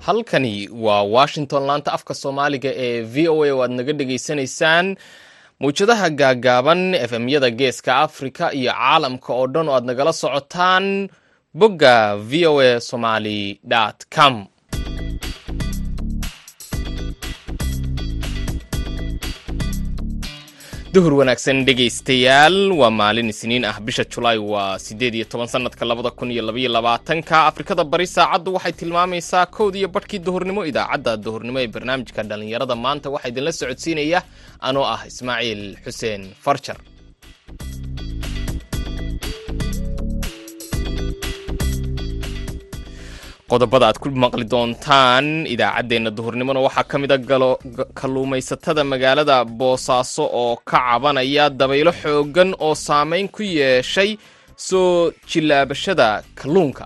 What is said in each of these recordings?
halkani waa washington laanta afka soomaaliga ee v o a oo aad naga dhegaysanaysaan. Mawjadaha gaagaaban efemyada geeska africa iyo caalamka oo dhan oo aad nagala socotaan bogga v o a somaly com. Duhur wanaagsan dhegaystayaal waa maalin isniin ah. Bisha julaay waa siddeed iyo toban sanadka labada kun iyo labaiyo labaatanka. Afrikada bari saacaddu waxay tilmaamaysaa kowd iyo badhkii duhurnimo. Idaacadda duhurnimo ee barnaamijka dhallinyarada maanta waxaa idinla socodsiinaya. Anoo ah ismaaciil xuseen farjar qodobada aad ku maqli doontaan idaacaddeenna duhurnimona waxaa ka mid a kalluumaysatada magaalada boosaaso oo ka cabanaya dabaylo xooggan oo saameyn ku yeeshay soo jillaabashada kalluunka.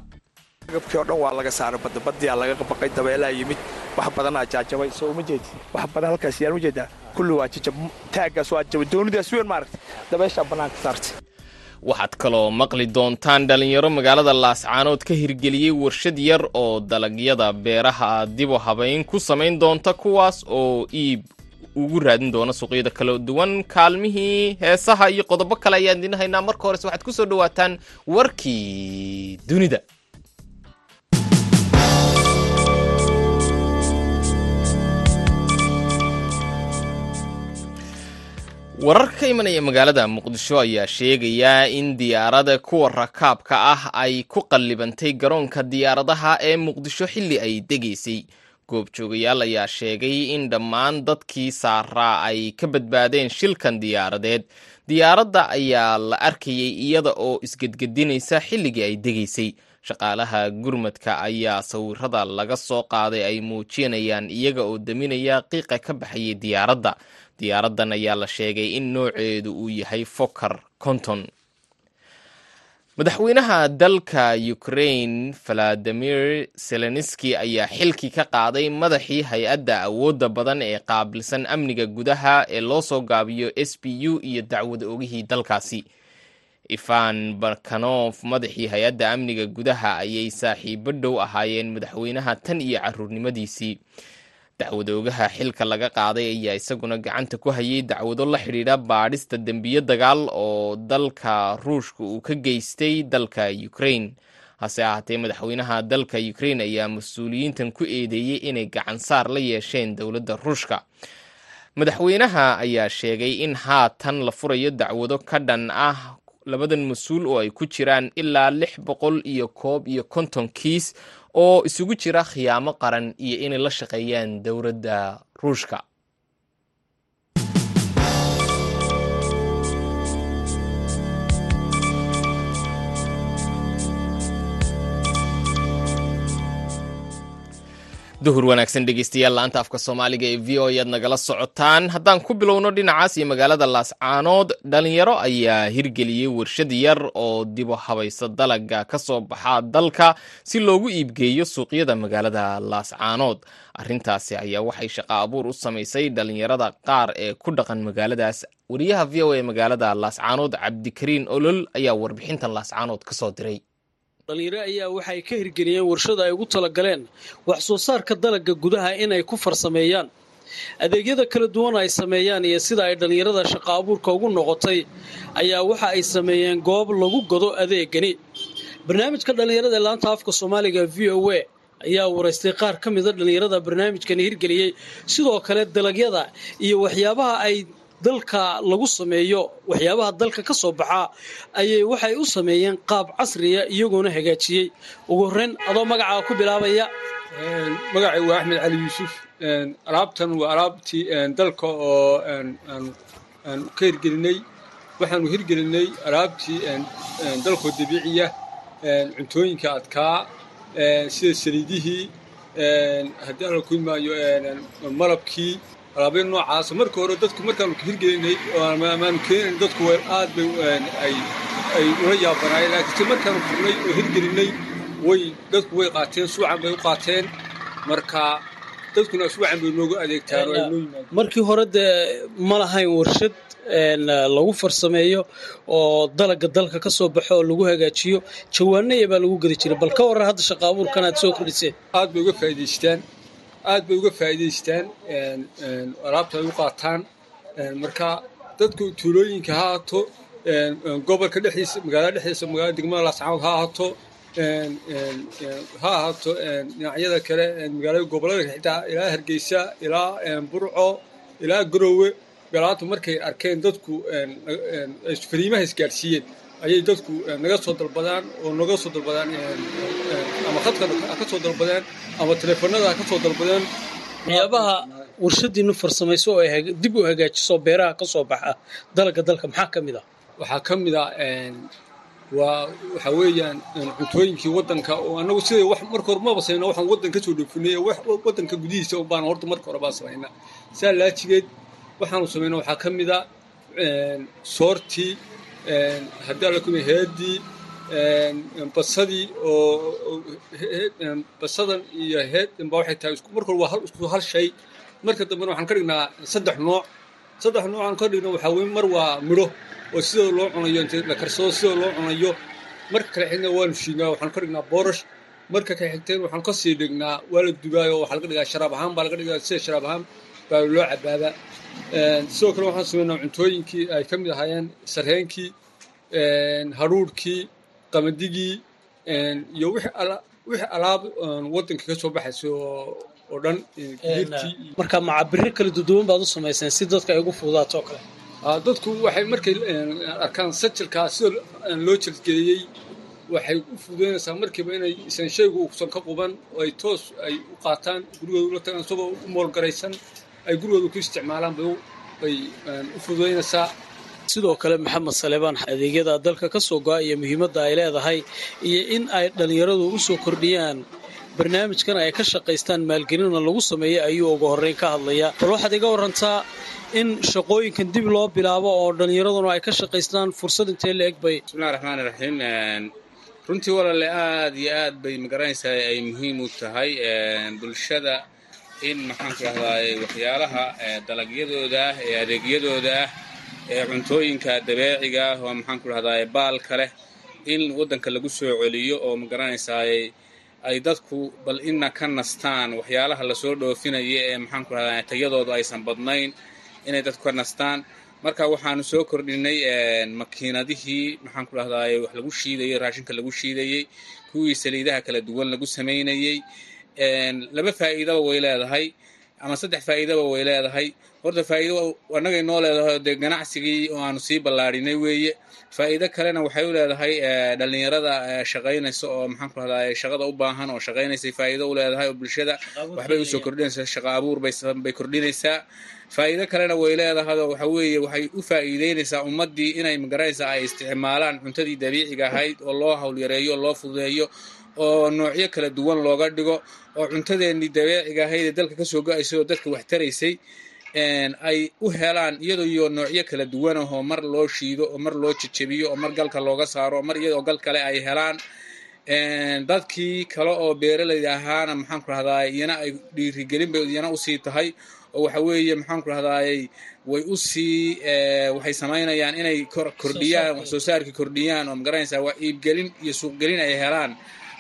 Agabkii oo dhan waa laga saaray badda baddiyaa laga baqay dabeelaa yimid. Wax badanaa jaajabay soo uma jeedi wax badan halkaas u jeedaa kulli waa jajab taaggaas waa jabay doonidaas weyn maaragta dabeeshaa bannaanka saartay waxaad kaloo maqli doontaan dhalinyaro magaalada laascaanood ka hirgeliyey warshad yar oo dalagyada beeraha dibu habayn ku samayn doonta kuwaas oo iib ugu raadin doona suuqyada kala duwan. Kaalmihii heesaha iyo qodobo kale ayaan idin haynaa marka hores waxaad ku soo dhawaataan warkii dunida warar ka imanaya magaalada muqdisho ayaa sheegaya in diyaarada kuwa rakaabka ah ay ku qallibantay garoonka diyaaradaha ee muqdisho xilli ay degaysay goobjoogayaal ayaa sheegay in dhammaan dadkii saaraa ay ka badbaadeen shilkan diyaaradeed. Diyaaradda ayaa la arkayay iyada oo isgedgedinaysa xilligii ay degaysay shaqaalaha gurmadka ayaa sawirada laga soo qaaday ay muujinayaan iyaga oo daminaya qiiqa ka baxayay diyaaradda diyaaraddan ayaa la sheegay in nooceedu uu yahay fokar konton. Madaxweynaha dalka ukraine valadimir zelenski ayaa xilkii ka qaaday madaxii hay'adda awoodda badan ee qaabilsan amniga gudaha ee loo soo gaabiyo s b u iyo dacwad ogihii dalkaasi. Ivan barkanof madaxii hay'adda amniga gudaha ayay saaxiibo dhow ahaayeen madaxweynaha tan iyo caruurnimadiisii dacwadoogaha xilka laga qaaday ayaa isaguna gacanta ku hayay dacwado la xidhiidha baadhista dembiyo dagaal oo dalka ruushka uu ka geystay dalka ukraine. Hase ahaatee madaxweynaha dalka ukraine ayaa mas'uuliyiintan ku eedeeyey inay gacan saar la yeesheen dowladda ruushka. Madaxweynaha ayaa sheegay in haatan la furayo dacwado ka dhan ah labadan mas'uul oo ay ku jiraan ilaa lix boqol iyo koob iyo konton kiis oo isugu jira khiyaamo qaran iyo inay la shaqeeyaan dowladda ruushka duhur wanaagsan dhegeystayaal laanta afka soomaaliga ee v o ayaad nagala socotaan. Haddaan ku bilowno dhinacaas iyo magaalada laascaanood dhalinyaro ayaa hirgeliyey warshad yar oo dibu habaysa dalaga ka soo baxa dalka si loogu iibgeeyo suuqyada magaalada laascaanood arrintaasi ayaa waxay shaqo abuur u samaysay dhalinyarada qaar ee ku dhaqan magaaladaas. Wariyaha v o e magaalada laascaanood cabdikariin olol ayaa warbixintan laascaanood ka soo diray dhalinyaro ayaa waxay ka hirgeliyeen warshada ay ugu talagaleen wax soo saarka dalagga gudaha inay ku farsameeyaan. Adeegyada kala duwan ay sameeyaan iyo sida ay dhallinyarada shaqo abuurka ugu noqotay ayaa waxa ay sameeyeen goob lagu godo adeegani. Barnaamijka dhallinyarada ee laanta afka soomaaliga v o a ayaa waraystay qaar ka mida dhallinyarada barnaamijkani hirgeliyey. Sidoo kale dalagyada iyo waxyaabaha ay dalka lagu sameeyo waxyaabaha dalka ka soo baxaa ayay waxay u sameeyeen qaab casriya iyagoona hagaajiyey. Ugu horreyn adoo magacaa ku bilaabaya magacay waa axmed cali yuusuf. Alaabtan waa alaabtii dalka oo aan ka hirgelinay waxaanu hirgelinay alaabtii dalkoo dabiiciya cuntooyinka adkaa sida saliidihii haddii alla ku imaayo malabkii alaabya noocaasa marka hore dadku markaanu hirgelinay amaanu keenayn dadku aad bay ay ula yaabanaayeen laakiinse markaanu furnay oo hirgelinay way dadku way qaateen suucan bay u qaateen. Marka dadkuna suucan bay noogu adeegtaan markii hore dee ma lahayn warshad lagu farsameeyo oo dalaga dalka ka soo baxo oo lagu hagaajiyo jawaanaya baa lagu gedi jiray. Bal ka waran hadda shaqa abuurkan aad soo kordhiseen. Aad bay uga faa'iidaystaan aad bay uga faa'iidaystaan alaabta ay u qaataan. Marka dadku tuulooyinka ha ahaato gobolka dhexdiisa magaalada dhexdiisa magaalada degmada laascaanood ha ahaato ha ahaato dhinacyada kale magaalada gobollada xitaa ilaa hargeysa ilaa burco ilaa garowe galaatu markay arkeen dadku ay fariimaha isgaadhsiiyeen ayay dadku een, naga soo dalbadaan oo naga soo dalbadaan een, een, ama khadka ha ka soo dalbadeen ama teleefanada ha ka soo dalbadeen. Waxyaabaha warshadiinu farsamayso oo ay dib u hagaajiso beeraha ka soo baxa dalaga dalka maxaa ka mid ah? Waxaa ka mid ah waa waxa weeyaan cuntooyinkii waddanka oo annagu sida wax marka hore maba sayna waxaan waddan ka soo dhoofinay wax waddanka gudihiisa baan horta marka hore baa samaynaa saa laajigeed waxaanu samayna waxaa ka mid ah soortii haddii alla een, een, basadii oo basadan iyo heed ba waxay tahay marka hore waa isku hal shay. Marka dambena waxaan ka dhignaa saddex nooc. Saddex nooc aan ka dhigno waxaa weye mar waa midho oo sidoo loo cunayo inta la karsado sidoo loo cunayo. Marka kale xigna waanu shiidnaa waxaan ka dhignaa boorash. Marka kale xigteen waxaan ka sii dhignaa waa la dubaayo waxaa laga dhigaa sharaab ahaan baa laga dhigaa sida sharaab ahaan baa loo cabaabaa sidoo kale waxaan sameynaa cuntooyinkii ay ka mid ahaayeen sarheenkii een, hadhuudhkii qamandigii een, iyo wixii ala- wixii alaab waddanka ka soo baxaysa oo dhan marka macabiro kala duduwan baad u samayseen si dadka ay ugu fududaato oo kale. Ah, dadku waxay markay arkaan sajilkaa sida loo jelgeeyey waxay u fududeynaysaa markiiba inay isan shaygu uusan ka quban oo ay toos ay u qaataan gurigooda ula tagaan isagoo u moolgaraysan ay gurigooda ku isticmaalaan bay u- u fududeynaysaa. Sidoo kale maxamed salebaan adeegyada dalka ka soo go'a iyo muhiimadda ay leedahay iyo in ay dhallinyaradu u soo kordhiyaan. Barnaamijkan ay ka shaqaystaan maalgelina lagu sameeyey ayuu ugu horreyn ka hadlayaa bal waxaad iga warantaa in shaqooyinkan dib loo bilaabo oo dhallinyaraduna ay ka shaqaystaan fursad intee la eg bay? Bismillahi raxmaani raxiim Een, runtii walaale aad iyo aad bay ma garanaysaa ay muhiim u tahay een, bulshada in maxaan ku rahdaa waxyaalaha ee, dalagyadooda ah ee adeegyadooda ah ee cuntooyinka dabeeciga ah oo maxaan ku rahdaa baalka leh in waddanka lagu soo celiyo oo ma garanaysaa ay dadku bal ina ka nastaan. Waxyaalaha la soo dhoofinaya ee maxaan ku rahdaa tayadoodu aysan badnayn inay dadku ka nastaan. Marka waxaanu soo kordhinay makiinadihii maxaan ku rahdaa wax lagu shiidayey raashinka lagu shiidayey kuwii saliidaha kala duwan lagu samaynayey laba faa'iidaba way leedahay ama saddex faa'iidaba way leedahay. Horta faa'iido annagay noo leedahay dee ganacsigii oo aanu sii ballaadhinay weeye faa'iido kalena waxay u leedahay ee, dhallinyarada ee, shaqaynaysa oo maxaan ku rahdaa shaqada u baahan oo shaqaynaysay faa'iido u leedahay oo bulshada waxbay u soo kordhinaysaa shaqa abuur bay kordhinaysaa faa'iido kalena way leedahay oo waxa weeye waxay u faa'iideynaysaa ummaddii inay ma garanaysaa ay isticmaalaan cuntadii dabiiciga ahayd oo loo hawlyareeyo oo loo fududeeyo oo noocyo kala duwan looga dhigo oo cuntadeennii dabeeciga ahayd ee dalka ka soo go'aysay oo dadka wax taraysay ay u helaan iyadoo iyo noocyo kala duwan ahoo mar loo shiido oo mar loo jejebiyo oo mar galka looga saaro oo mar iyadoo gal kale ay helaan. Dadkii kale oo beeralayda ahaana maxaan ku rahdaa iyana ay dhiirigelin bay iyana u sii tahay. Oo waxa weeye maxaan ku rahdaayey way u sii waxay samaynayaan inay kor- kordhiyaan wax soo saarkii kordhiyaan oo ma garanaysaa waa iibgelin iyo suuqgelin ay helaan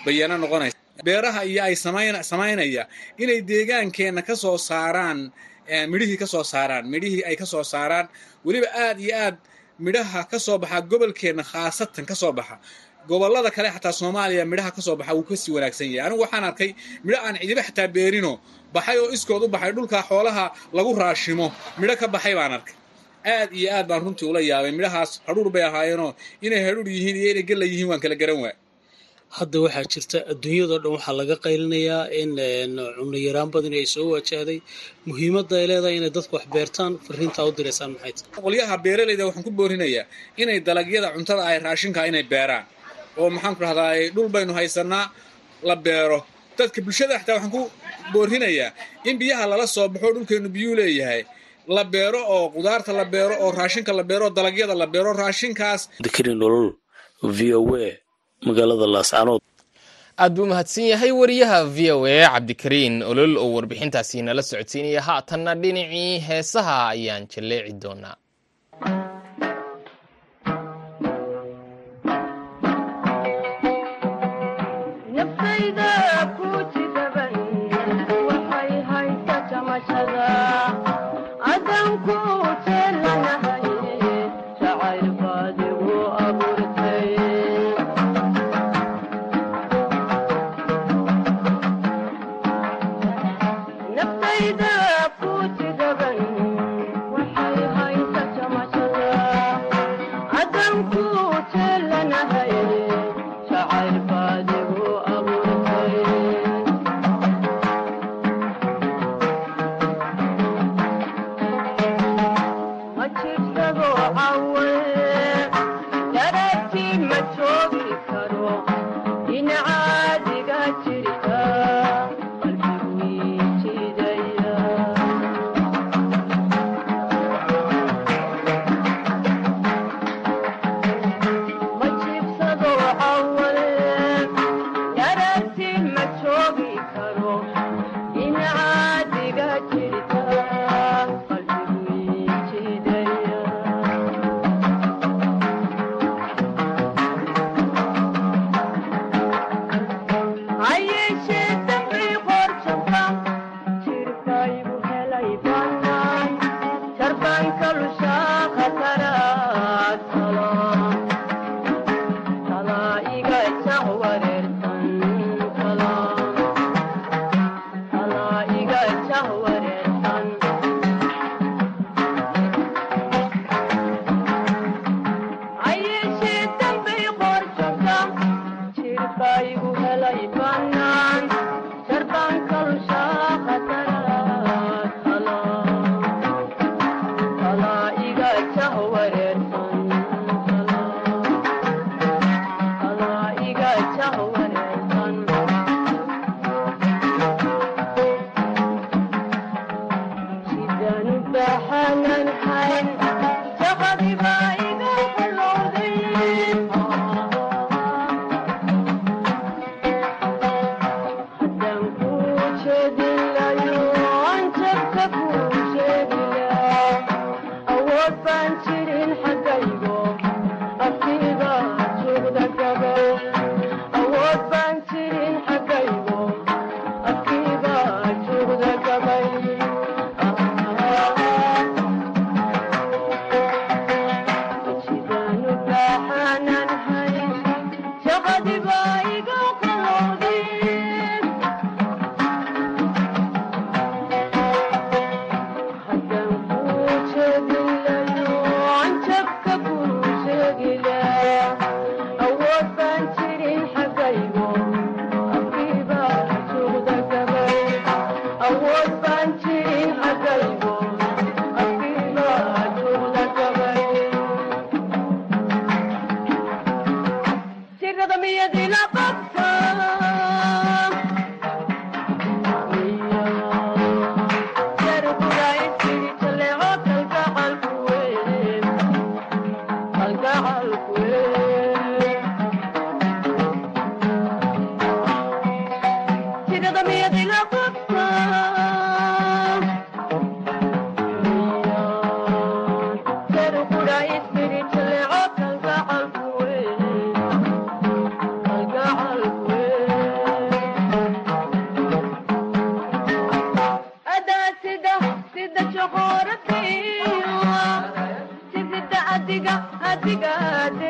bayana noqonaysa beeraha iyo ay samayn samaynaya inay deegaankeenna ka soo saaraan midhihii ka soo saaraan midhihii ay ka soo saaraan weliba aad iyo aad midhaha ka soo baxa gobolkeenna khaasatan ka soo baxa. Gobollada kale xataa soomaaliya midhaha ka soo baxa wuu ka sii wanaagsan yahay. Anigu waxaan arkay midho aan cidiba xataa beerino baxay oo iskood u baxay dhulka xoolaha lagu raashimo midho ka baxay baan arkay. Aad iyo aad baan runtii ula yaabay midhahaas hadhuur bay ahaayeenoo inay hadhuur yihiin iyo inay gella yihiin waan kala garan waay hadda waxaa jirta adduunyadao dhan waxaa laga qaylinayaa in een, cunno yaraan badan ay soo wajahday muhiimadda ay leedahay inay dadku wax beertaan fariintaa u diraysaan maxay? Tahay qolyaha beeralayda waxaan ku boorinayaa inay dalagyada cuntada ay raashinka inay beeraan. Oo maxaan ku rahdaa dhul baynu haysanaa la beero. Dadka bulshada xataa waxaan ku boorinayaa in biyaha lala soo baxo dhulkeenu biyuu leeyahay. La beero oo qudaarta la beero oo raashinka la beero oo dalagyada la beero raashinkaas magaalada laascanood aad buu mahadsan yahay wariyaha v o a cabdikariin olol oo warbixintaasi nala socodsiinaya haatanna dhinacii heesaha ayaan jalleeci doonaa. करो sida adiga adigaade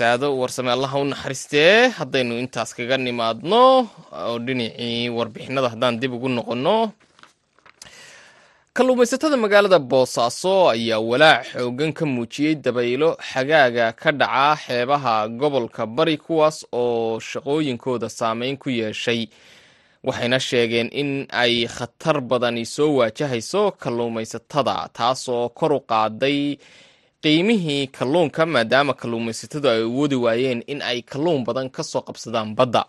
saado warsame allaha u naxariistee. Haddaynu intaas kaga nimaadno oo dhinacii warbixinada haddaan dib ugu noqonno. Kalluumaysatada magaalada boosaaso ayaa walaac xoogan ka muujiyey dabaylo xagaaga ka dhaca xeebaha gobolka bari kuwaas oo shaqooyinkooda saameyn ku yeeshay. Waxayna sheegeen in ay khatar badani soo waajahayso kalluumaysatada taasoo kor u qaaday qiimihii kalluunka maadaama kalluumaysatadu ay awoodi waayeen in ay kalluun badan ka soo qabsadaan badda.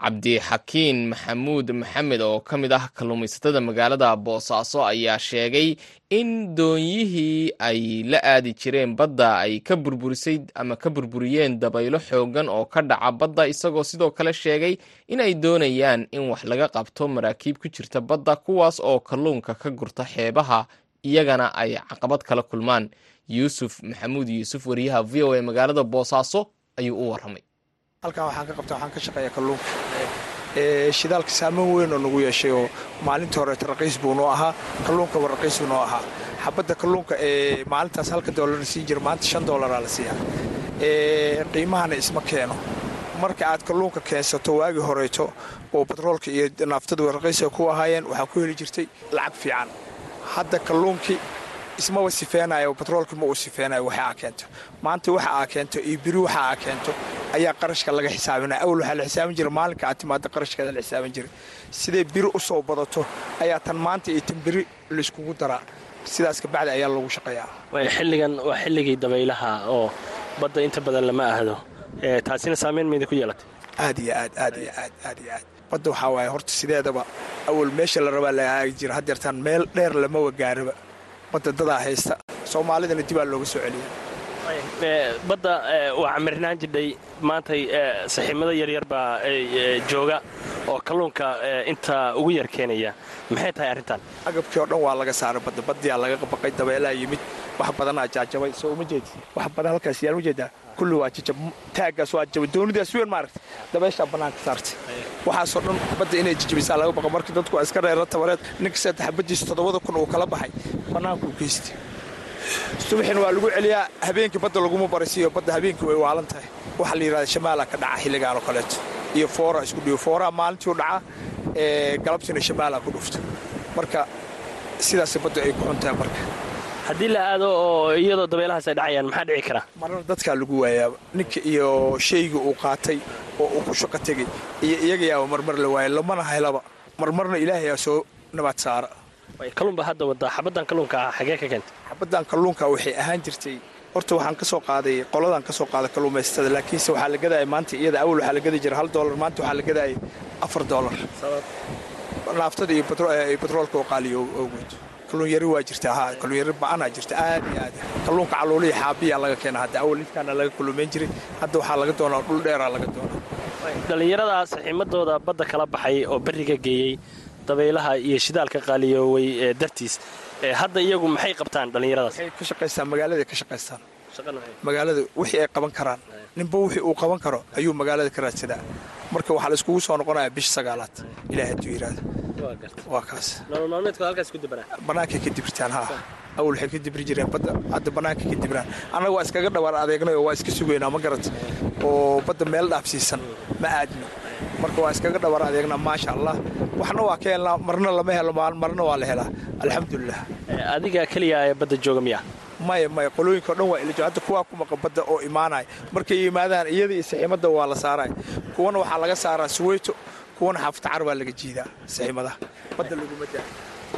Cabdixakiin maxamuud maxamed oo ka mid ah kalluumaysatada magaalada boosaaso ayaa sheegay in doonyihii ay la aadi jireen badda ay ka burburisay ama ka burburiyeen dabaylo xoogan oo ka dhaca badda isagoo sidoo kale sheegay in ay doonayaan in wax laga qabto maraakiib ku jirta badda kuwaas oo kalluunka ka gurta xeebaha iyagana ay caqabad kala kulmaan yuusuf maxamuud yuusuf wariyaha v o a magaalada boosaaso ayuu u waramay halkan waxaan ka qabta waxaan ka shaqeeya kalluunka. Ee shidaalka saameyn weyn oo nagu yeeshay oo maalintii horeeta raqiis buu noo ahaa kalluunkaba raqiis buu noo ahaa. Xabadda kalluunka ee maalintaas halka doolar siin jira maanta shan doolaraa la siiyaa. Ee qiimahana isma keeno. Marka aad kalluunka keensato waagii horeeto oo batroolka iyo naaftadu raqiis ay ku ahaayeen waxaa ku heli jirtay lacag fiican. Hadda kalluunkii ismaba sifeenayo batroolkii ma uu sifeenayo waxa aa keento. Maanta waxa aa keento iyo biri waxa aa keento ayaa qarashka laga xisaabinaya awal waxaa la xisaabin jira maalinka aad timaada qarashkeeda la xisaabin jiray. Siday biri u soo badato ayaa tan maanta iyo tan biri layskugu daraa sidaas kabacdi ayaa lagu shaqeeyaa. Xilligan waa xilligii dabaylaha oo badda inta badan lama ahdo taasina saameyn mayda ku yeelatay aad iyo aad aad iyo aad aad iyo aad. Badda waxaa waaye horta sideedaba awal meesha la rabaa la aagi jira haddeertaan meel dheer lama wagaaraba badda dadaa haysta. Soomaalidana dibaa looga soo celiya badda waa camirnaan jidhay maantay saxiimada yaryar baa jooga oo kalluunka inta ugu yar keenaya. Maxay tahay arrintan? Agabkii oo dhan waa laga saaray badda. Baddiyaa laga baqay dabeelaa yimid wax badanaa jaajabay. Soo uma jeedi. Wax badan halkaas yaan u jeedaa kulli waa jajab. Taaggaas waa jabay doonidaas weyn maaragta dabeeshaa bannaanka saartay. Waxaasoo dhan badda inay jajabisaa laga baqa markii dadku waa iska reera tabareed ninka saddex xabadiisa toddobada kun uu kala baxay bannaankuu geystay subaxina waa lagu celiyaa. Habeenkii badda laguma baraysiiyo badda habeenkii way waalan tahay. Waxaa la yidhahda shamaala ka dhaca xilligaan oo kaleeto. Iyo foora isku dhiyo fooraa maalintii u dhaca ee galabtiina shamaala ku dhufto. Marka sidaas badda ay ku xuntahay marka. Haddii la aado oo iyadoo dabeelahaas ay dhacayaan maxaa dhici kara marar dadkaa lagu waayaaba ninka iyo shayga uu qaatay oo uu ku shaqo tegey iyo iyagayaaba marmar la waaya lamana helaba marmarna ilaahayaa soo nabaad saara kalluunba hadda wadaa xabaddan kalluunka ah xagee ka keentay xabaddan kalluunka waxay ahaan jirtay. Horta waxaan ka soo qaaday qoladan ka soo qaaday kalluumaysatada laakiinse waxaa la gadaya maanta iyada awal waxaa la gadi jira hal doolar maanta waxaa la gadaya afar doolar naaftada iyo batroolka oo qaaliyo awgeed. Kalluun yari waa jirta ha kalluun yari ba'anaa jirta aad iyo aad. Kalluunka caluuliya xaabiyaa laga keena hadda awal intaana laga kalluumayn jiray hadda waxaa laga doonaa dhul dheeraa laga doonaa. Dhallinyarada saxiimadooda badda kala baxay oo berriga geeyey dabaylaha iyo shidaalka qaaliyooway ee dartiis hadda iyagu maxay qabtaan dhallinyaradaas waxay ka shaqaystaan magaaladay ka shaqaystaan magaalada wixii ay qaban karaan ninba wixii uu qaban karo ayuu magaalada ka raadsadaa marka waxaa la iskugu soo noqonayaa bisha sagaalaad ilaahay hadduu yidhaahdo waa kaas. Bannaankay ka dibirtaan haa. Awal waxay ka dibri jireen badda hadda bannaanka ka dibiraan. Annaga waa iskaga dhawaan adeegnay oo waa iska sugaynaa ma garata oo badda meel dhaafsiisan ma aadno marka waa iskaga dhawaan adeegnaa maasha allah waxna waa ka helnaa marna lama helo marna waa la helaa. Alxamdulilah adiga keliya ee badda jooga miya maya maya qolooyinka o dhan waa ilajo hadda kuwaa ku maqa badda oo imaanaya markay yimaadaan iyada iyo saxiimadda waa la saaraya kuwana waxaa laga saaraa suweyto kuwana xaafatacar baa laga jiidaa saxiimadaha badda laguma daa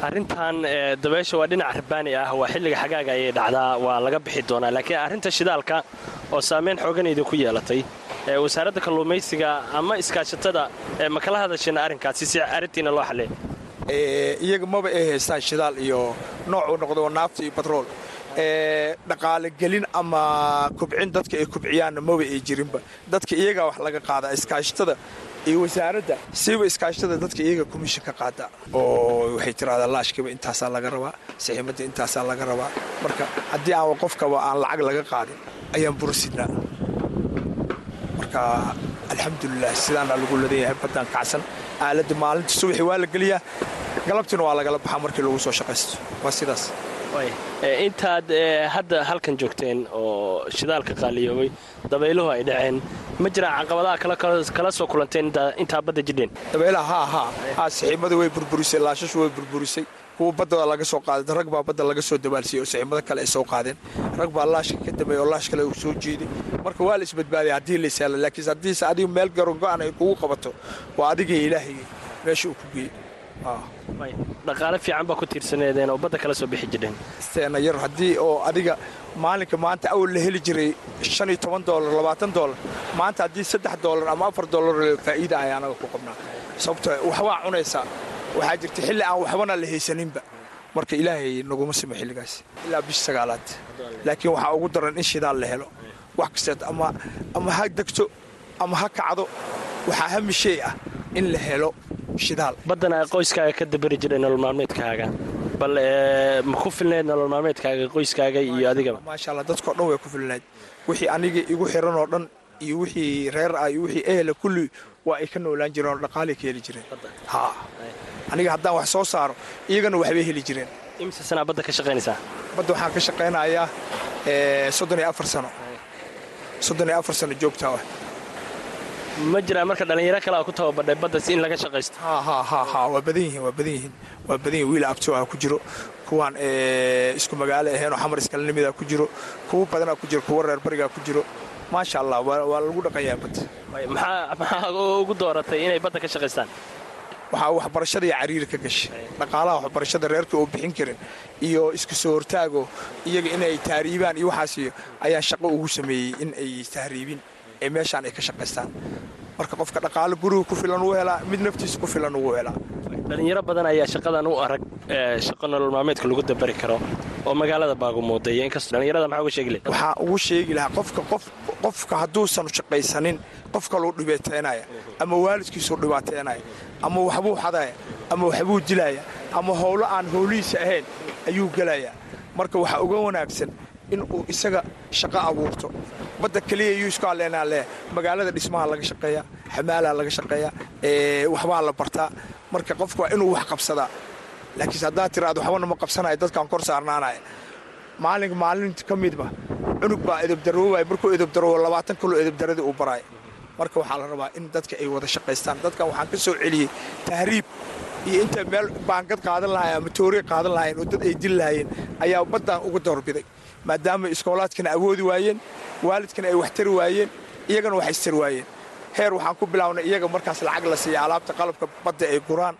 arrintan dabeesha waa dhinac rabbaani ah waa xilliga xagaaga ayay dhacdaa waa laga bixi doonaa. Laakiin arrinta shidaalka oo saamayn xoogan idinku yeelatay wasaaradda kalluumaysiga ama iskaashatada ma kala hadasheen arrinkaasi si arrintiina loo xalliya iyaga maba ay haystaan shidaal iyo noocuu noqdo naafta iyo batrool dhaqaale gelin ama kubcin dadka ay kubciyaanna maba ay jirinba. Dadka iyagaa wax laga qaada iskaashatada iyo wasaaradda siiba iskaashatada dadka iyaga komishin ka qaada. Oo waxay tiraahdaa laashkiiba intaasaa laga rabaa saxiimadda intaasaa laga rabaa. Marka haddii aan qofkaba aan lacag laga qaadin ayaan burasidnaa marka alxamdulilah sidaana lagu ladan yahay baddaan kacsan. Aaladda maalinta subaxii waa la geliyaa. Galabtiina waa lagala baxaa markii lagu soo shaqaysto. Waa sidaas. Intaad hadda halkan joogteen oo shidaalka qaaliyoobay dabayluhu ay dhaceen ma jiraan caqabadaha kala soo kulanteen intaa badda jidheen? Dabeelaha haa haa haa saxiimada way burburisay laashashu way burburisay kuwa badda laga soo qaaday rag baa badda laga soo dabaalsiyey oo saxiimado kale ay soo qaadeen rag baa laashka ka dambeey oo laash kale uu soo marka waa la isbadbaadaya haddii la ishaala laakiin haddiise adigu meel garon go-an ay kugu qabato waa adiga ilaahay meesha uu ku geeyey. Dhaqaale fiican baa ku tiirsaneedeen oo badda kala soo bixi jireen steena yar haddii oo adiga maalinka maanta awal la heli jiray shan iyo toban doolar labaatan doolar maanta haddii saddex doolar ama afar doolar faa'iida ay anaga ku qabnaa. Sababto waxbaa cunaysaa waxaa jirta xilli aan waxbana la haysaninba marka ilaahay naguma simo xilligaas ilaa bish sagaalaad. Laakiin waxaa ugu daran in shidaal la helo. Wax kasteed ama ha degto ama ha kacdo waxaa hamishay ah in la helo shidaal. Baddana qoyskaaga ka dabari jiray nolol maalmeedkaaga. Bal ma ku filnayd nolol maalmeedkaaga qoyskaaga iyo adigaba? Maasha allah dadkao dhan way ku filnayd wixii aniga igu xiran oo dhan iyo wixii reer ah iyo wixii ehela kulli waa ay ka noolaan jireen oo dhaqaalay ka heli jireen aniga haddaan wax soo saaro iyagana waxbay heli jireen. Badda badda waxaan ka shaqaynayaa soddon iyo afar sano. Soddon iyo afar sano joogtaa ah. Ma jiraan marka dhallinyaro kale a ku tababadhay baddas in laga shaqaysto. Ha waa badan yihiin waa badan yihiin waa badan yihiin wiil abto ah ku jiro kuwaan isku magaalo aheenoo xamar iskalnimida ku jiro kuwo badanaa ku jiro kuwo reer barigaa ku jiro. Maasha allah waa lagu dhaqanyaa badda. Maxaa ugu dooratay inay badda ka shaqaystaan waxaa waxbarashada iyo cariiri ka gashay. Dhaqaalaha waxbarashada reerka oo bixin karin iyo isku soo hortaago iyaga inay tahriibaan iyo waxaas iyo ayaan shaqo ugu sameeyey in ay tahriibin ee meeshaan ay ka shaqaystaan marka qofka dhaqaalo guriga ku filan uu helaa mid naftiisa ku filan uu helaa. Dhallinyaro badan ayaa shaqadan u arag shaqo nolol maalmeedka lagu dabari karo oo magaalada baagumuudaya inkastoo dhallinyarada maxaa uga sheegi lahay waxaa ugu sheegi lahaa qofka qof qofka hadduusan shaqaysanin qof kaluu dhibaataynaya ama waalidkiisuu dhibaateynaya ama waxbuu xadaya ama waxbuu dilaya ama howlo aan howlihiisa ahayn ayuu gelayaa marka waxaa uga wanaagsan in uu isaga shaqo abuurto. Badda keliya iyuu isku alleenaa leh magaalada dhismaha laga shaqeeyaa xamaalaa laga shaqeeyaa waxbaa la bartaa. Marka qofku waa inuu wax qabsadaa laakiinse haddaad tiraado waxbana ma qabsanaya dadkaan kor saarnaanaya maalinka maalinta ka midba cunug baa edabdaroobaya markuu edabdaroobo labaatan kaloo edabdaradii uu baraaya marka waxaa la rabaa in dadka ay wada shaqaystaan. Dadkan waxaan ka soo celiyey tahriib iyo intay meel baangad qaadan lahayen ama tooriy qaadan lahayen oo dad ay dil lahaayeen ayaa baddan uga doorbiday. Maadaama iskoolaadkana awoodi waayeen waalidkana ay wax tari waayeen iyagana wax istari waayeen. Heer waxaan ku bilaabnay iyaga markaas lacag la siiya alaabta qalabka badda ay guraan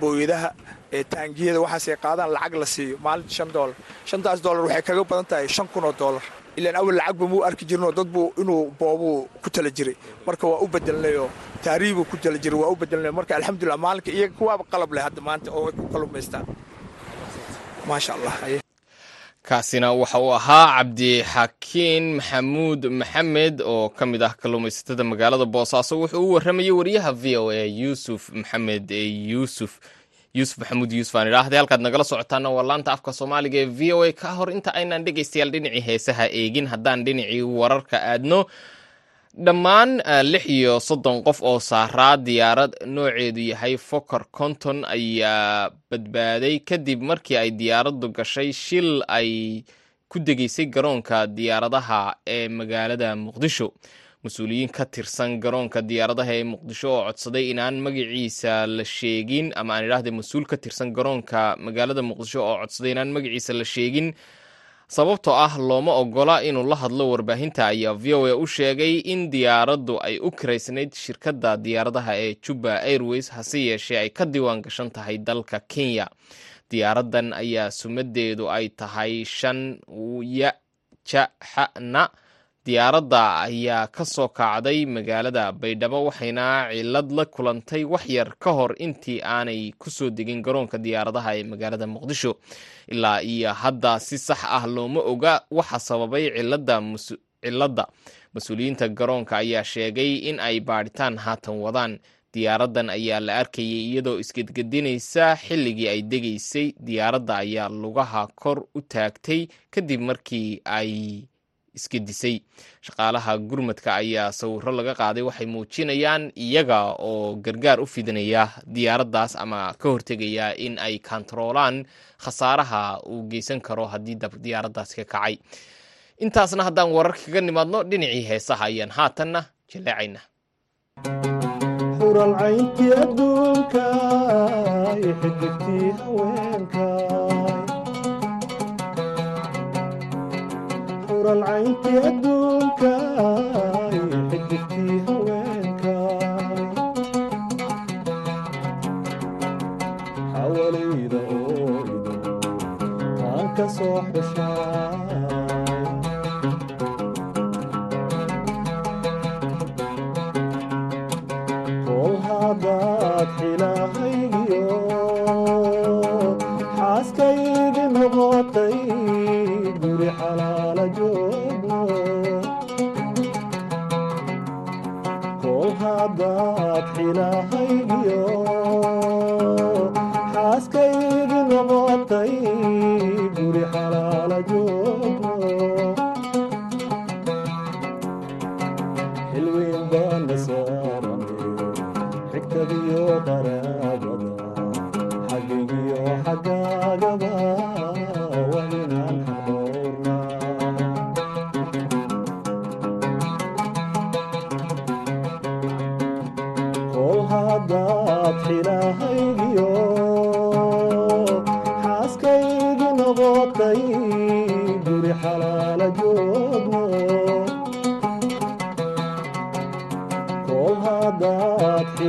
booyadaha ee taangiyada waxaasay qaadaan lacag la siiyo maalinta shan doolar shantaas doolar waxay kaga badan tahay shan kun oo doolar ilaan awal lacagba muu arki jirinoo dadbuu inuu boobuu ku tala jiray. Marka waa u bedelnayoo taariibuu ku tala jiray waa u bedelnay marka alxamdulilah maalinka iyaga kuwaaba qalab leh hadda maanta oo ay ku kalumaystaan. Maasha allah kaasina waxa uu ahaa cabdixakiin maxamuud maxamed oo ka mid ah kalluumaysatada magaalada boosaaso wuxuu u warramayay wariyaha v o a yuusuf maxamed yuusuf yuusuf maxamuud yuusuf aan idhaahday halkaad nagala socotaana waa laanta afka soomaaliga ee v o a ka hor. Inta aynaan dhegaystayaal dhinacii heesaha eegin haddaan dhinacii wararka aadno. Dhammaan lix iyo soddon qof oo saaraa diyaarad nooceedu yahay foker conton ayaa badbaaday. Kadib markii ay diyaaraddu gashay shil ay ku degeysay garoonka diyaaradaha ee magaalada muqdisho mas'uuliyiin ka tirsan garoonka diyaaradaha ee muqdisho oo codsaday inaan magaciisa la sheegin ama aan idhaahda mas'uul ka tirsan garoonka magaalada muqdisho oo codsaday inaan magaciisa la sheegin. Sababtoo ah looma ogola inuu la hadlo warbaahinta ayaa v o a u sheegay in diyaaraddu ay u kiraysnayd shirkadda diyaaradaha ee juba airways hase yeeshee ay ka diiwaan gashan tahay dalka kenya. Diyaaraddan ayaa sumadeedu ay tahay shan yajaxna diyaaradda ayaa ka soo kacday magaalada baydhabo waxayna cilad la kulantay wax yar ka hor intii aanay ku soo degin garoonka diyaaradaha ee magaalada muqdisho. Ilaa iyo hadda si sax ah looma oga waxa sababay ciladda mas'uuliyiinta garoonka ayaa sheegay in ay baadhitaan haatan wadaan. Diyaaraddan ayaa la arkayay iyadoo isgedgedinaysa xilligii ay degaysay. Diyaaradda ayaa lugaha kor u taagtay kadib markii ay iska disay. Shaqaalaha gurmadka ayaa sawiro laga qaaday waxay muujinayaan iyaga oo gargaar u fidinaya diyaaraddaas ama ka hortegaya in ay kantaroolaan khasaaraha uu geysan karo haddii diyaaraddaas ka kacay. Intaasna haddaan warar kaga nimaadno dhinacii heesaha ayaan haatanna jaleecayna xural cayntii adduunka iyo xidigtii haweenka aan ka soo xushaa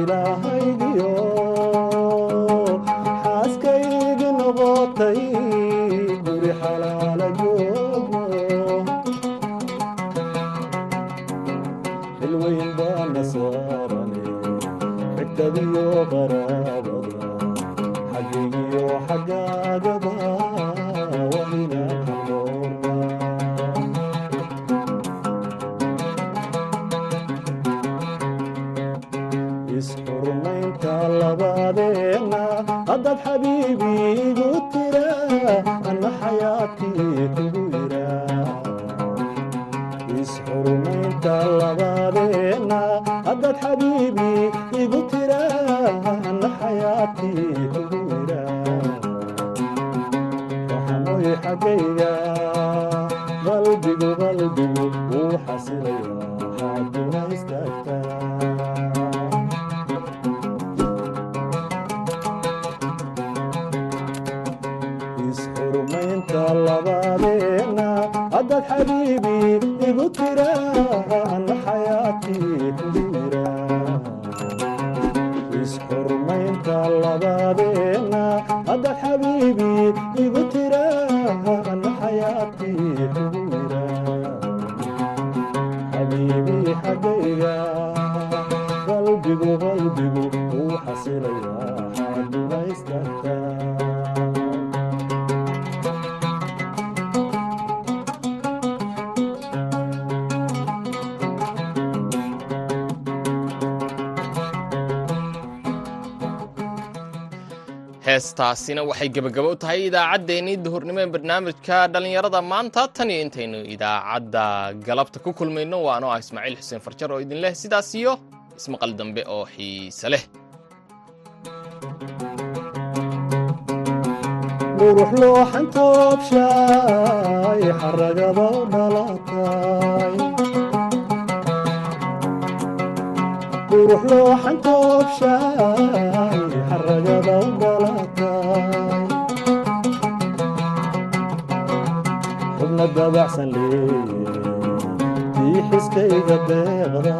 haddaad xaggayga qalbigu qalbigu wuu xasilaya xaaduna istaagtaa. Isxurmaynta labadeenna haddaad xabiibi heestaasina waxay gebagabo u tahay idaacaddeenii duhurnimo ee barnaamijka dhallinyarada maanta. Tan iyo intaynu idaacadda galabta ku kulmayno waa anoo ah ismaaciil xuseen farjar oo idin leh sidaas iyo ismaqal dambe oo xiise leh xaragada u dhalatay xubna dabacsan leeye tii xiskayga deeqda